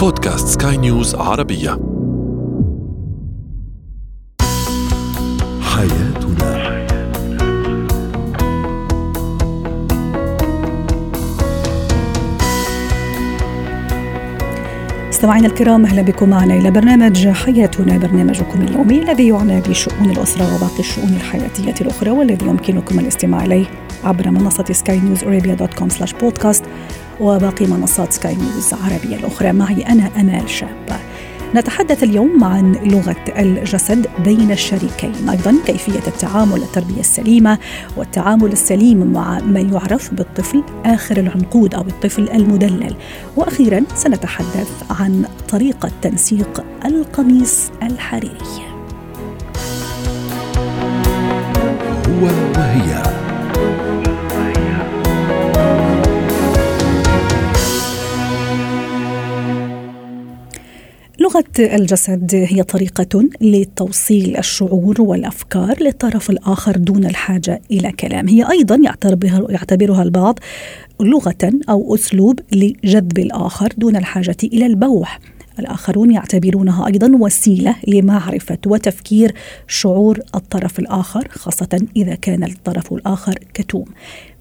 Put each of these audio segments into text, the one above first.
بودكاست سكاي نيوز عربية. حياتنا. مستمعينا الكرام أهلا بكم معنا إلى برنامج حياتنا برنامجكم اليومي الذي يعنى بشؤون الأسرة وباقي الشؤون الحياتية الأخرى والذي يمكنكم الاستماع إليه عبر منصة سكاي نيوز dot com slash podcast وباقي منصات سكاي نيوز العربيه الأخرى. معي أنا أمال شابه نتحدث اليوم عن لغة الجسد بين الشريكين. أيضا كيفية التعامل التربية السليمة والتعامل السليم مع ما يعرف بالطفل آخر العنقود أو الطفل المدلل. وأخيرا سنتحدث عن طريقة تنسيق القميص الحريري. هو وهي. لغة الجسد هي طريقة لتوصيل الشعور والأفكار للطرف الآخر دون الحاجة إلى كلام. هي أيضا يعتبرها, يعتبرها البعض لغة أو أسلوب لجذب الآخر دون الحاجة إلى البوح. الآخرون يعتبرونها أيضا وسيلة لمعرفة وتفكير شعور الطرف الآخر خاصة إذا كان الطرف الآخر كتوم.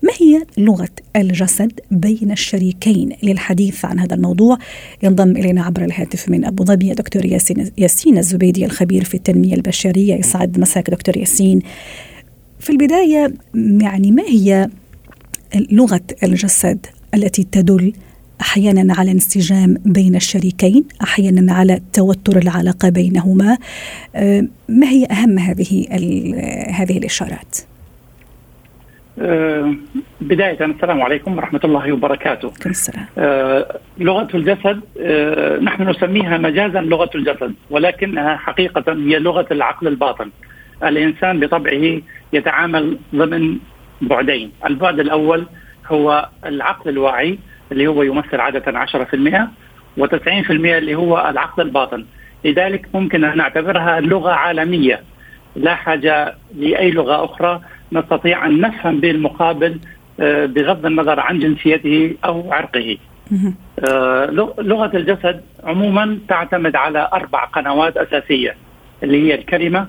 ما هي لغة الجسد بين الشريكين للحديث عن هذا الموضوع؟ ينضم إلينا عبر الهاتف من أبو ظبي دكتور ياسين, ياسين الزبيدي الخبير في التنمية البشرية. يسعد مساك دكتور ياسين. في البداية يعني ما هي لغة الجسد التي تدل أحيانا على انسجام بين الشريكين أحيانا على توتر العلاقة بينهما. آه، ما هي أهم هذه هذه الإشارات؟ آه، بداية السلام عليكم ورحمة الله وبركاته. السلام. آه، لغة الجسد نحن نسميها مجازا لغة الجسد ولكنها حقيقة هي لغة العقل الباطن. الإنسان بطبعه يتعامل ضمن بعدين. البعد الأول هو العقل الواعي اللي هو يمثل عادة 10% و90% اللي هو العقل الباطن. لذلك ممكن أن نعتبرها لغة عالمية. لا حاجة لأي لغة أخرى نستطيع أن نفهم بالمقابل آه، بغض النظر عن جنسيته أو عرقه. آه، لغة الجسد عموما تعتمد على أربع قنوات أساسية اللي هي الكلمة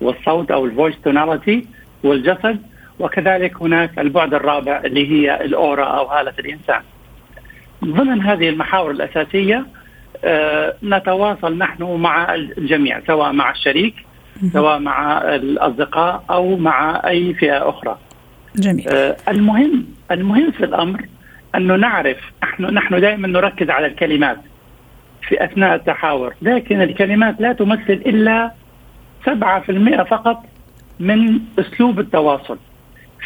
والصوت أو ال voice tonality والجسد وكذلك هناك البعد الرابع اللي هي ال aura أو هالة الإنسان. ضمن هذه المحاور الأساسية آه، نتواصل نحن مع الجميع سواء مع الشريك سواء مع الأصدقاء أو مع أي فئة أخرى. جميل. آه، المهم المهم في الأمر أنه نعرف نحن نحن دائما نركز على الكلمات في أثناء التحاور، لكن الكلمات لا تمثل إلا 7% فقط من أسلوب التواصل.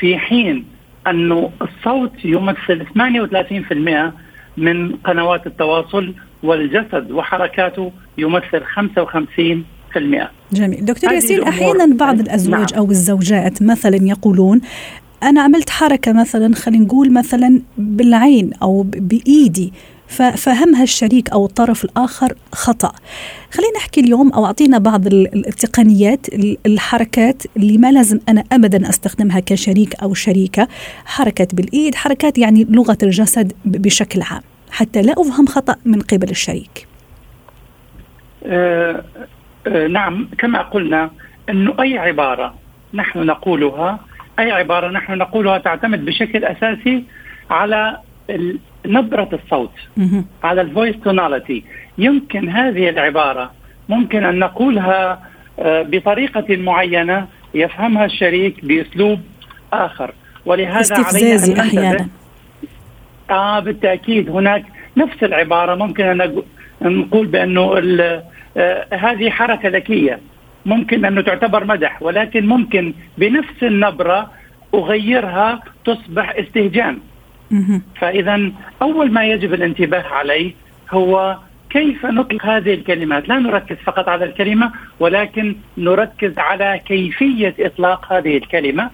في حين أنه الصوت يمثل 38% من قنوات التواصل والجسد وحركاته يمثل 55% جميل. دكتور ياسين أحيانا بعض الأزواج نعم. أو الزوجات مثلا يقولون أنا عملت حركة مثلا خلينا نقول مثلا بالعين أو بإيدي ففهمها الشريك أو الطرف الآخر خطأ. خلينا نحكي اليوم أو أعطينا بعض التقنيات الحركات اللي ما لازم أنا ابدا أستخدمها كشريك أو شريكة. حركه بالإيد حركات يعني لغة الجسد بشكل عام. حتى لا أفهم خطأ من قبل الشريك. آه آه نعم كما قلنا إنه أي عبارة نحن نقولها أي عبارة نحن نقولها تعتمد بشكل أساسي على نبرة الصوت على ال voice tonality يمكن هذه العبارة ممكن أن نقولها آه، بطريقة معينة يفهمها الشريك بأسلوب آخر. ولهذا علينا أن أحيانا. آه بالتأكيد هناك نفس العبارة ممكن أن نقول بأنه آه هذه حركة ذكية. ممكن انه تعتبر مدح ولكن ممكن بنفس النبرة أغيرها تصبح استهجان. فاذا أول ما يجب الانتباه عليه هو كيف نطلق هذه الكلمات؟ لا نركز فقط على الكلمة ولكن نركز على كيفية إطلاق هذه الكلمة.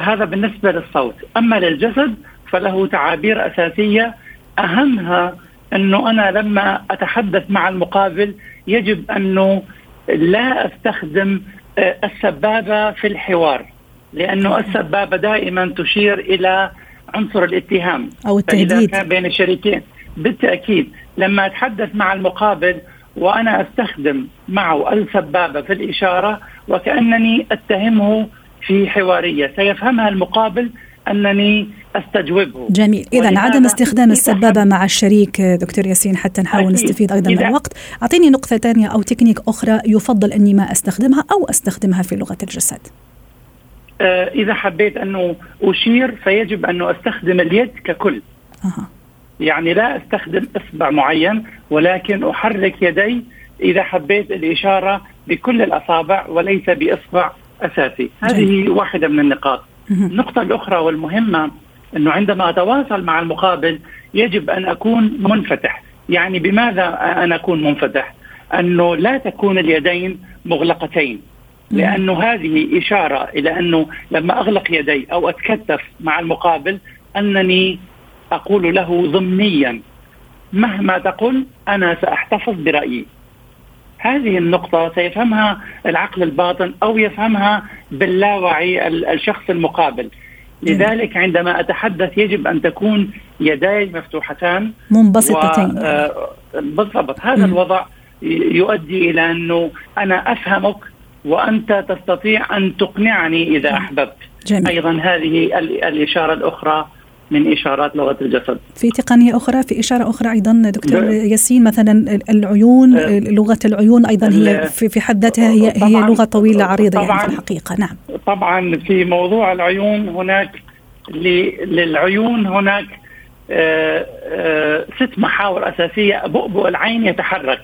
هذا بالنسبة للصوت. أما للجسد فله تعابير أساسية. أهمها أنه أنا لما أتحدث مع المقابل يجب أنه لا أستخدم آه، السبابة في الحوار لأنه السبابة دائما تشير إلى عنصر الاتهام. أو التهديد. كان بين الشريكين بالتأكيد لما أتحدث مع المقابل وأنا أستخدم معه السبابة في الإشارة وكأنني أتهمه في حوارية سيفهمها المقابل أنني أستجوبه. جميل. اذا عدم استخدام السبابة مع الشريك دكتور ياسين حتى نحاول أكيد. نستفيد أيضا من الوقت. أعطيني نقطة ثانية أو تكنيك أخرى يفضل أني ما أستخدمها أو أستخدمها في لغة الجسد. آه إذا حبيت انه أشير فيجب انه أستخدم اليد ككل. أه. يعني لا أستخدم إصبع معين ولكن أحرك يدي إذا حبيت الإشارة بكل الأصابع وليس بإصبع أساسي. هذه واحدة من النقاط. النقطه الأخرى والمهمة إنه عندما أتواصل مع المقابل يجب أن أكون منفتح. يعني بماذا أن أكون منفتح؟ أنه لا تكون اليدين مغلقتين. لأنه هذه إشارة إلى أنه لما أغلق يدي أو أتكتف مع المقابل أنني أقول له ضمنيا مهما تقل أنا سأحتفظ برأيي. هذه النقطة سيفهمها العقل الباطن أو يفهمها باللاوعي الشخص المقابل. لذلك عندما أتحدث يجب أن تكون يداي مفتوحتان منبسطتين. آه بالضبط. هذا. الوضع يؤدي إلى أنه أنا أفهمك وأنت تستطيع أن تقنعني إذا أحببت. جميل. أيضا هذه الإشارة الأخرى من إشارات لغة الجسد. في تقنية أخرى في إشارة أخرى أيضا دكتور ياسين مثلا العيون أه. لغة العيون أيضا هي في في حد ذاتها هي هي لغة طويلة عريضة يعني في الحقيقة. نعم. طبعا في موضوع العيون هناك للعيون هناك آه آه ست محاور أساسية بؤبؤ العين يتحرك.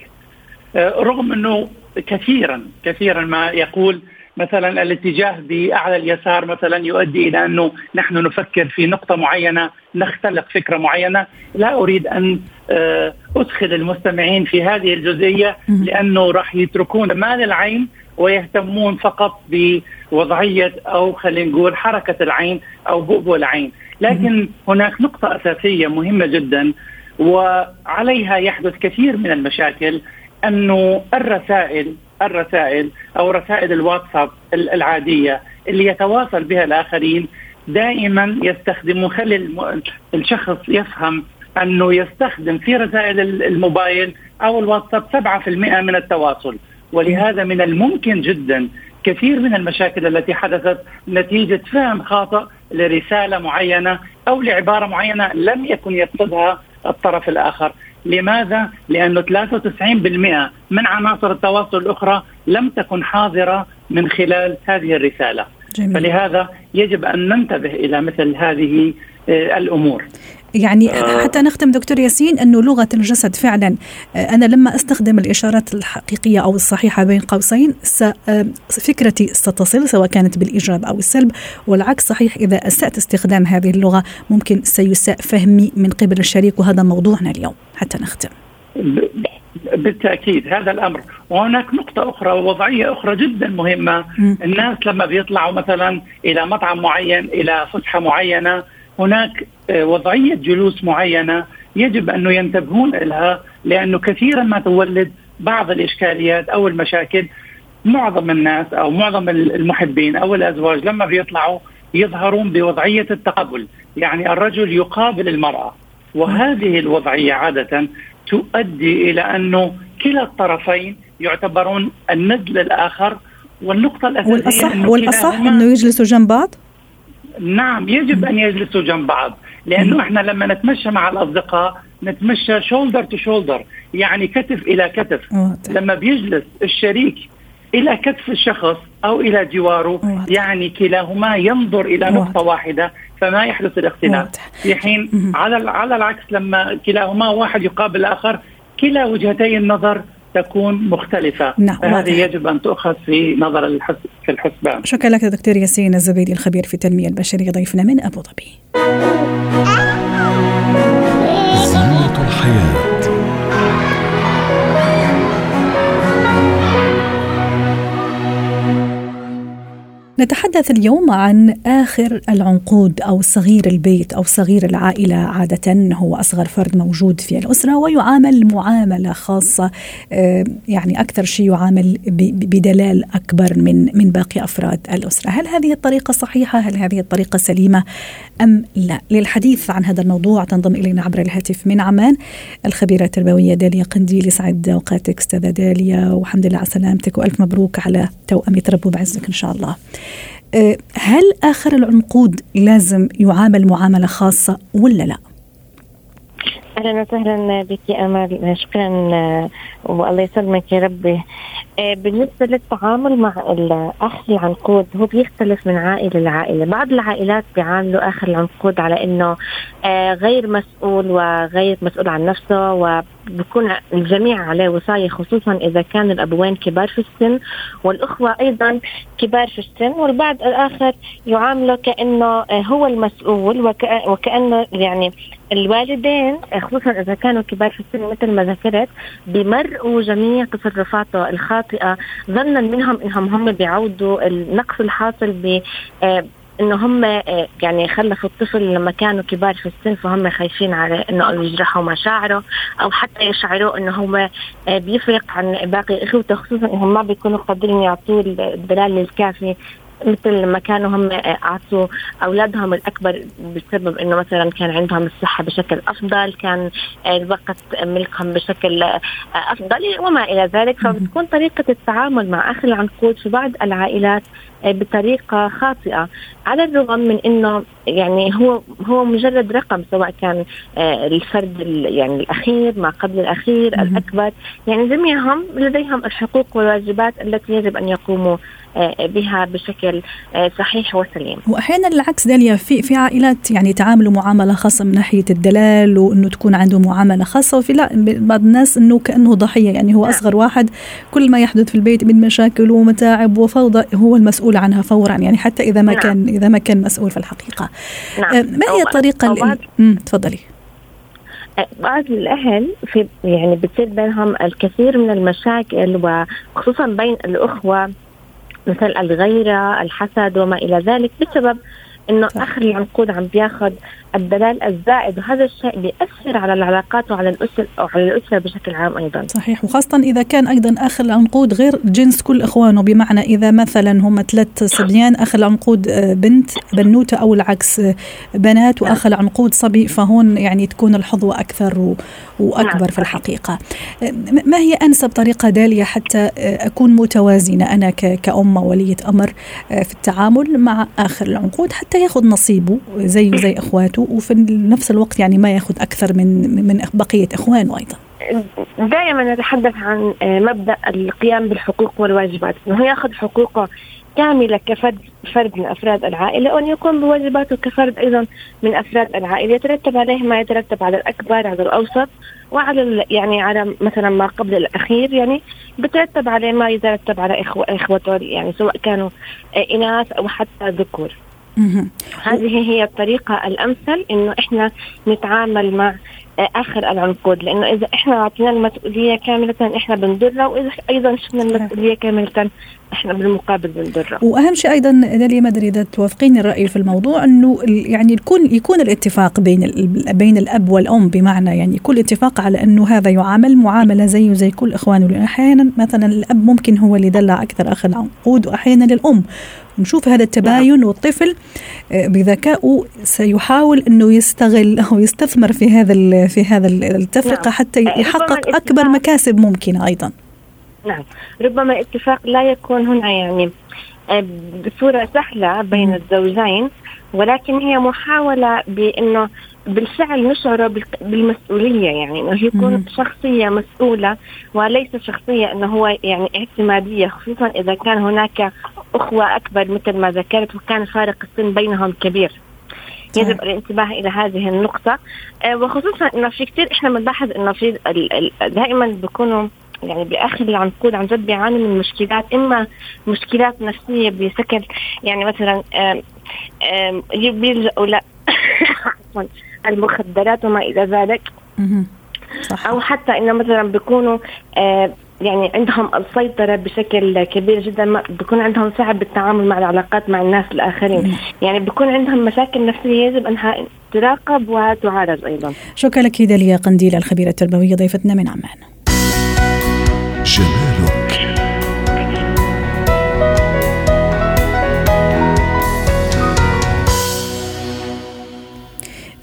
آه رغم إنه كثيرا كثيرا ما يقول مثلا الاتجاه بأعلى اليسار مثلا يؤدي إلى أنه نحن نفكر في نقطة معينة نختلق فكرة معينة. لا أريد أن آه، أدخل المستمعين في هذه الجزئية لأنه راح يتركون مال العين ويهتمون فقط بوضعية أو خلينا نقول حركة العين أو بؤبؤ العين، لكن هناك نقطة أساسية مهمة جدا وعليها يحدث كثير من المشاكل أنه الرسائل الرسائل أو رسائل الواتساب العادية اللي يتواصل بها الآخرين دائما يستخدم خلي الشخص يفهم أنه يستخدم في رسائل الموبايل أو الواتساب 7% من التواصل. ولهذا من الممكن جدا كثير من المشاكل التي حدثت نتيجة فهم خاطئ لرسالة معينة أو لعبارة معينة لم يكن يقصدها الطرف الآخر. لماذا؟ لأنه 93% من عناصر التواصل الأخرى لم تكن حاضرة من خلال هذه الرسالة جميل. فلهذا يجب أن ننتبه إلى مثل هذه آه، الأمور يعني آه. حتى نختم دكتور ياسين أنه لغة الجسد فعلا آه، أنا لما أستخدم الإشارات الحقيقية أو الصحيحة بين قوسين آه، فكرتي ستصل سواء كانت بالإيجاب أو السلب والعكس صحيح إذا أسأت استخدام هذه اللغة ممكن سيساء فهمي من قبل الشريك وهذا موضوعنا اليوم حتى نختم. بالتأكيد هذا الأمر وهناك نقطة أخرى ووضعية أخرى جدا مهمة. الناس لما بيطلعوا مثلا إلى مطعم معين إلى فسحة معينة هناك آه، وضعية جلوس معينة يجب انه ينتبهون لها لأنه كثيرا ما تولد بعض الإشكاليات أو المشاكل معظم الناس أو معظم المحبين أو الأزواج لما بيطلعوا يظهرون بوضعية التقابل، يعني الرجل يقابل المرأة وهذه الوضعية عادة تؤدي إلى أنه كلا الطرفين يعتبرون الند للاخر والنقطة الأساسية والاصح والأصح أنه يجلسوا جنب بعض؟ نعم يجب أن يجلسوا جنب بعض لأنه إحنا لما نتمشى مع الأصدقاء نتمشى شولدر تو شولدر يعني كتف إلى كتف. لما بيجلس الشريك إلى كتف الشخص أو إلى جواره يعني كلاهما ينظر إلى نقطة واحدة فما يحدث الاختلاف في حين على على العكس لما كلاهما واحد يقابل الآخر كلا وجهتي النظر تكون مختلفة. نعم هذه يجب أن تؤخذ في نظر الحس في الحسبان شكرا لك دكتور ياسين الزبيدي الخبير في التنمية البشرية ضيفنا من أبو ظبي. نتحدث اليوم عن آخر العنقود أو صغير البيت أو صغير العائلة عادة هو أصغر فرد موجود في الأسرة ويعامل معاملة خاصة آه، يعني أكثر شيء يعامل بدلال أكبر من من باقي أفراد الأسرة هل هذه الطريقة صحيحة؟ هل هذه الطريقة سليمة أم لا؟ للحديث عن هذا الموضوع تنضم إلينا عبر الهاتف من عمان الخبيرة التربوية داليا قنديل يسعد أوقاتك أستاذة داليا والحمد لله على سلامتك وألف مبروك على توأم يتربوا بعزك إن شاء الله هل آخر العنقود لازم يعامل معاملة خاصة ولا لا؟ أهلا وسهلا بك امال شكرا أه، والله يسلمك يا ربي. أه، بالنسبة للتعامل مع الأخ العنقود هو بيختلف من عائلة لعائلة. بعض العائلات بيعاملوا آخر العنقود على أنه غير مسؤول وغير مسؤول عن نفسه بيكون الجميع عليه وصاية خصوصا إذا كان الأبوين كبار في السن والأخوة أيضا كبار في السن والبعض الآخر يعامله كأنه هو المسؤول وكأنه يعني الوالدين خصوصا إذا كانوا كبار في السن مثل ما ذكرت بمرقوا جميع تصرفاته الخاطئة ظنا منهم إنهم هم بيعودوا النقص الحاصل ب إنه هم آه، يعني خلفوا الطفل لما كانوا كبار في السن فهم خايفين على إنه يجرحوا مشاعره أو حتى يشعروا إنه هو آه، بيفرق عن باقي إخوته خصوصا إنهم ما بيكونوا قادرين يعطوه الدلال الكافي مثل ما كانوا هم اعطوا أولادهم الأكبر بسبب إنه مثلا كان عندهم الصحة بشكل أفضل، كان الوقت ملكهم بشكل أفضل وما إلى ذلك، فبتكون طريقة التعامل مع اخر العنقود في بعض العائلات بطريقة خاطئة، على الرغم من إنه يعني هو هو مجرد رقم سواء كان الفرد يعني الأخير ما قبل الأخير الأكبر، يعني جميعهم لديهم الحقوق والواجبات التي يجب أن يقوموا بها بشكل آه، صحيح وسليم وأحيانا العكس داليا في في عائلات يعني تعاملوا معاملة خاصة من ناحية الدلال وإنه تكون عنده معاملة خاصة وفي لا بعض الناس إنه كأنه ضحية يعني هو نعم. أصغر واحد كل ما يحدث في البيت من مشاكل ومتاعب وفوضى هو المسؤول عنها فورا يعني حتى إذا ما نعم. كان إذا ما كان مسؤول في الحقيقة نعم. آه، ما هي الطريقة تفضلي بعض الأهل في يعني بتصير بينهم الكثير من المشاكل وخصوصا بين الأخوة مثل الغيرة الحسد وما إلى ذلك بسبب إنه آخر العنقود عم بياخذ الدلال الزائد وهذا الشيء بيأثر على العلاقات وعلى الأسر أو على الأسرة بشكل عام أيضا. صحيح. وخاصة إذا كان أيضا أخ العنقود غير جنس كل إخوانه بمعنى إذا مثلا هم ثلاث صبيان أخ العنقود آه، بنت بنوتة أو العكس آه، بنات وأخ العنقود صبي فهون يعني تكون الحظوة أكثر وأكبر في الحقيقة. آه، ما هي أنسب طريقة دالية حتى أكون متوازنة أنا كأم ولية أمر في التعامل مع آخر العنقود حتى ياخذ نصيبه زيه زي إخواته وفي نفس الوقت يعني ما ياخذ أكثر من من بقية إخوانه أيضا. دائما نتحدث عن آه، مبدأ القيام بالحقوق والواجبات. إنه ياخذ حقوقه كاملة كفرد فرد من أفراد العائلة وأن يقوم بواجباته كفرد أيضا من أفراد العائلة. يترتب عليه ما يترتب على الأكبر على الأوسط وعلى يعني على مثلا ما قبل الأخير. يعني بترتب عليه ما يترتب على إخوة إخوته يعني سواء كانوا آه، إناث أو حتى ذكور. هذه هي الطريقة الأمثل إنه إحنا نتعامل مع آخر العنقود. لأنه إذا إحنا أعطينا المسؤولية كاملة إحنا بنضرها وإذا أيضا شفنا المسؤولية كاملة إحنا بالمقابل بنضرها. وأهم شيء أيضا داليا ما أدري إذا توافقيني الرأي في الموضوع إنه يعني يكون يكون الاتفاق بين بين الأب والأم بمعنى يعني كل اتفاق على أنه هذا يعامل معاملة زيه زي كل إخوانه. أحيانا مثلا الأب ممكن هو اللي يدلع أكثر أخ العنقود واحيانا الام نشوف هذا التباين نعم. والطفل آه، بذكائه سيحاول إنه يستغل أو يستثمر في هذا في هذا التفرقة نعم. حتى يحقق أكبر مكاسب ممكنة أيضا نعم ربما الاتفاق لا يكون هنا يعني آه، بصورة سهلة بين الزوجين ولكن هي محاولة بإنه بالفعل نشعر بالمسؤولية يعني إنه يكون شخصية مسؤولة وليس شخصية إنه هو يعني اعتمادية خصوصا إذا كان هناك أخوة أكبر مثل ما ذكرت وكان فارق السن بينهم كبير. يجب الانتباه إلى هذه النقطة. آه، وخصوصا إنه في كثير إحنا بنلاحظ إنه في دائما بيكونوا يعني باخر العنقود عن جد بيعاني من مشكلات إما مشكلات نفسية بشكل يعني مثلا بيلجأوا لا المخدرات وما إلى ذلك. صح. أو حتى إنه مثلا بيكونوا يعني عندهم السيطرة بشكل كبير جدا ما بيكون عندهم صعب بالتعامل مع العلاقات مع الناس الآخرين. يعني بيكون عندهم مشاكل نفسية يجب أنها تراقب وتعالج أيضا. شكرا لك داليا قنديل الخبيرة التربوية ضيفتنا من عمان.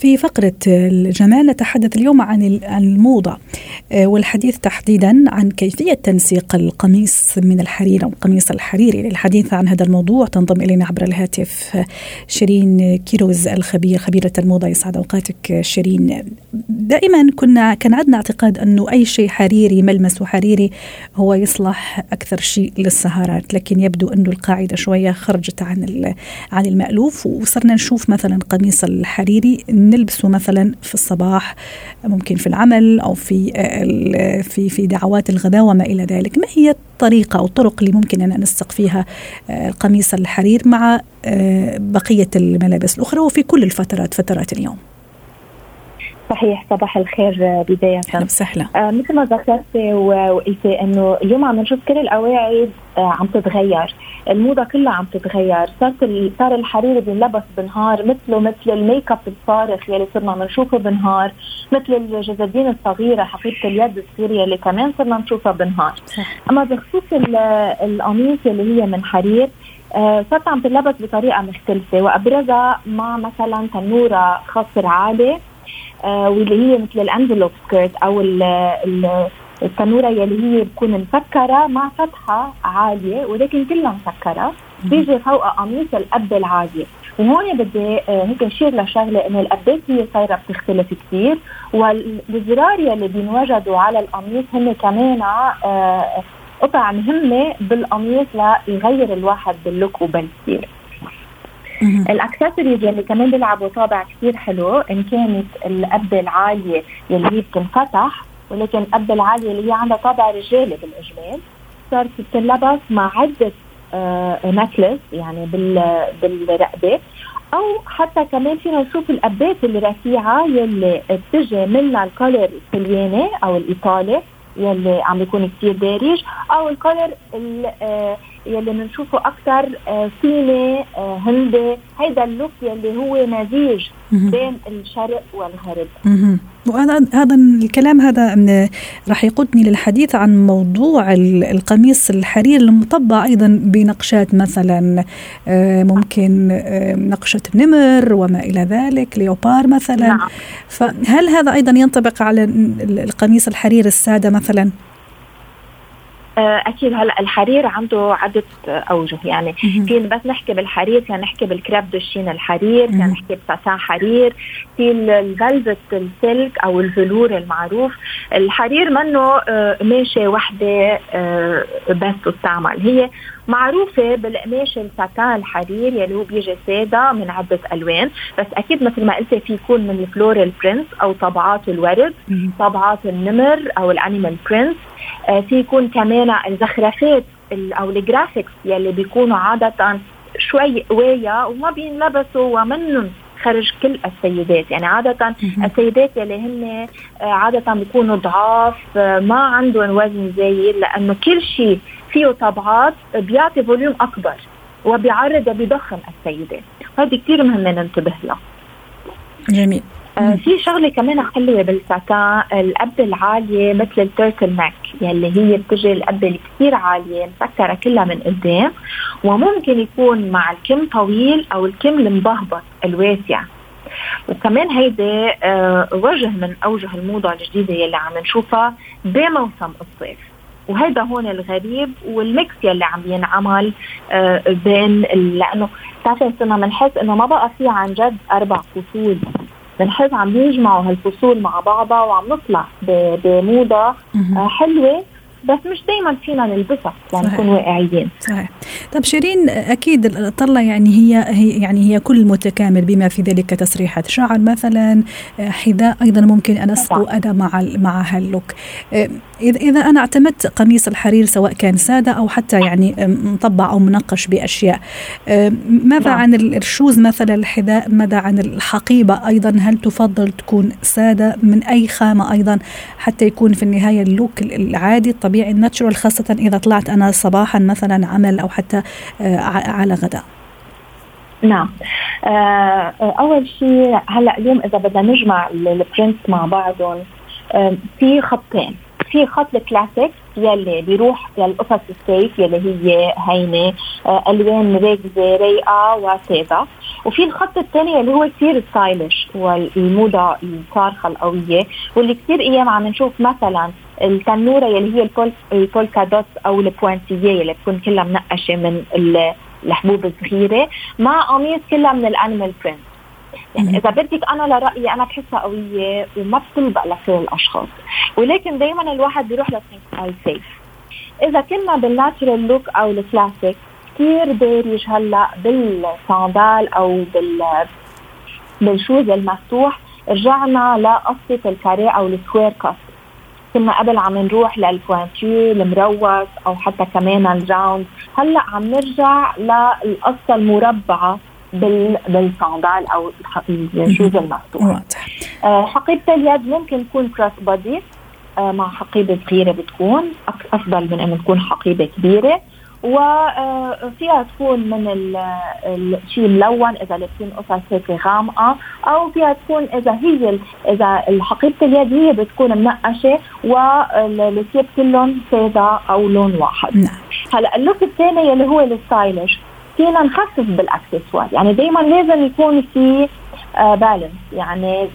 في فقرة الجمال نتحدث اليوم عن الموضة آه، والحديث تحديدا عن كيفية تنسيق القميص من الحرير أو القميص الحريري للحديث عن هذا الموضوع تنضم إلينا عبر الهاتف شيرين كيروز الخبير خبيرة الموضة يسعد أوقاتك شيرين. دائما كنا كان عندنا اعتقاد أنه أي شيء حريري ملمسه حريري هو يصلح أكثر شيء للسهرات لكن يبدو أنه القاعدة شوية خرجت عن عن المألوف وصرنا نشوف مثلا قميص الحريري نلبسه مثلا في الصباح ممكن في العمل أو في في في دعوات الغداء وما إلى ذلك، ما هي الطريقة أو الطرق اللي ممكن ان ننسق فيها آه، القميص الحرير مع آه، بقية الملابس الأخرى وفي كل الفترات فترات اليوم؟ صحيح صباح الخير بداية. أهلا وسهلا. آه مثل ما ذكرتي وقلتي إنه اليوم عم نشوف كل الاواعي آه عم تتغير، الموضة كلها عم تتغير، صارت صار الحرير بينلبس بالنهار مثله مثل الميك اب الصارخ يلي صرنا بنشوفه بالنهار، مثل الجزادين الصغيرة حقيبة اليد الصغيرة اللي كمان صرنا نشوفها بالنهار. أما بخصوص القميص اللي هي من حرير آه صارت عم تلبس بطريقة مختلفة. وابرزها مع مثلا تنورة خصر عالي آه، واللي هي مثل ال envelope skirt أو التنورة يلي هي بتكون مسكرة مع فتحة عالية ولكن كلها مسكرة. بيجي فوقها قميص القبه العاليه وهون بدي آه، هيك أشير لشغلة إنه القبات هي صايرة بتختلف كثير والزرار يلي بينوجدوا على القميص هن كمان آه، قطع مهمة بالقميص ليغير الواحد بال look وبال style ال accessories يلي كمان بيلعبوا طابع كثير حلو إن كانت القبه العالية يلي هي بتنفتح ولكن القبه العاليه اللي هي عندها طابع رجالي بالإجمال صارت تتلبس مع عدة necklace آه، يعني بالرقبة. أو حتى كمان فينا نشوف القبات الرفيعه يلي بتجي منها ال collar السلياني أو الإيطالي يلي عم بيكون كثير دارج أو ال collar آه، يلي بنشوفه أكثر آه، صيني آه، هندي. هيدا ال look يلي هو مزيج بين الشرق والغرب. وهذا هذا الكلام هذا راح يقودني للحديث عن موضوع القميص الحرير المطبع أيضا بنقشات مثلا آه، ممكن نقشة نمر وما إلى ذلك léopard مثلا. نعم. فهل هذا أيضا ينطبق على القميص الحرير السادة مثلا؟ آه، أكيد هلأ الحرير عنده عدة أوجه. يعني في بس نحكي بالحرير كان نحكي بال crêpe de Chine الحرير كان نحكي بساتان حرير في ال velvet ال silk أو ال velours المعروف. الحرير منه آه، قماشه وحده آه، بس تستعمل هي معروفة بالقماش الساتان الحرير يلي هو بيجي سادة من عدة ألوان. بس أكيد مثل ما قلتي في يكون من ال floral prints أو طبعات الورد طبعات النمر أو ال animal prints. آه في يكون كمان الزخرفات أو ال graphics يلي بيكونوا عادة شوي قوايا وما بينلبسوا ومنهم خرج كل السيدات. يعني عادة السيدات يلي هن آه، عادة بيكونوا ضعاف آه، ما عندهم وزن زايد لأنه كل شيء فيه طبعات بيعطي volume أكبر وبيعرض وبيضخم السيدات هذه كثير مهمة ننتبه لها. جميل. آه في شغلة كمان حلوة بالساتان القبه العالية مثل ال turtleneck يلي هي بتجي القبه الكثير عالية مسكره كلها من قدام وممكن يكون مع الكم طويل أو الكم المبهبط الواسع. وكمان هيدي آه وجه من أوجه الموضة الجديدة يلي عم نشوفها بموسم الصيف. وهذا هون الغريب والميكس يلي عم ينعمل آه بين لأنه بتعرفي صرنا بنحس إنه ما بقى في عن جد أربع فصول. بنحس عم يجمعوا هالفصول مع بعضها وعم نطلع بموضة آه، حلوة بس مش دائما فينا نلبسها لنكون واقعيين. صحيح. طب شيرين أكيد الطله يعني هي هي يعني هي كل متكامل بما في ذلك تسريحة شعر مثلا حذاء أيضا ممكن أن أنسقو أنا مع مع هال look. اذا إذا أنا اعتمدت قميص الحرير سواء كان سادة أو حتى يعني مطبع أو منقش بأشياء ماذا نعم. عن ال shoes مثلا الحذاء؟ ماذا عن الحقيبة أيضا؟ هل تفضل تكون سادة من أي خامة أيضا حتى يكون في النهاية ال look العادي؟ الطبيعي الطبيعي ال natural خاصة إذا طلعت أنا صباحا مثلا عمل أو حتى على غداء. نعم. آه أول شيء هلأ اليوم إذا بدنا نجمع ال prints مع بعضهم آه في خطين. في خط الكلاسيك يلي بيروح للقصص ال safe يلي هي هينة آه ألوان ركزه رايقه وساده وفي الخط الثاني اللي هو كثير stylish والموضه الصارخه القوية واللي كثير أيام عم نشوف مثلا التنورة يلي هي البول ال polka dot أو ال pointillé يلي بتكون كلها منقشة من الحبوب الصغيرة مع قميص كلها من ال animal print يعني إذا بدك أنا لرأيي أنا بحسها قوية وما بتلبق لكل الأشخاص. ولكن دائما الواحد بيروح safe إذا كنا بال natural look أو الكلاسيك كثير دارج هلا بالصندال أو بال بال shoes المفتوح. رجعنا لقصة ال carré أو ال square cut. كنا قبل عم نروح لل pointu المروس أو حتى كمان ال round هلا عم نرجع للقصة المربعة بال بالصندال أو الشوز المفتوح. آه حقيبة اليد ممكن تكون كروس بودي آه مع حقيبة صغيرة بتكون. أفضل من إنه تكون حقيبة كبيرة. وفيها تكون من الشيء ملون إذا لابسين قصص هيك غامقة أو فيها تكون إذا هي إذا حقيبه اليد هي بتكون منقشة والثياب كلهم ساده أو لون واحد. نعم. هلأ اللوك الثاني اللي هو ال stylish فينا نخفف بالأكسسوار. يعني دائما لازم يكون في balance. آه يعني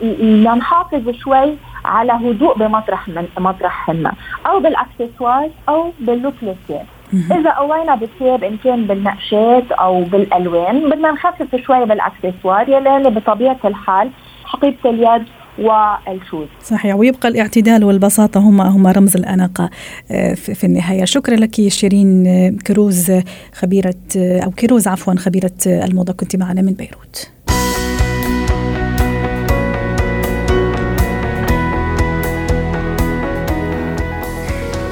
نحافظ شوي على هدوء بمطرح من مطرحنا أو بالأكسسوار أو بال look الثياب. إذا قوينا بالثياب إن كان بالنقشات أو بالألوان بدنا نخفف شوي بالأكسسوار يلي بطبيعة الحال حقيبة اليد والشوز. صحيح ويبقى الاعتدال والبساطة هما هما رمز الأناقة آه، في النهاية. شكرا لك شيرين آه، كروز خبيرة آه، أو كروز عفوا خبيرة الموضة. كنت معنا من بيروت.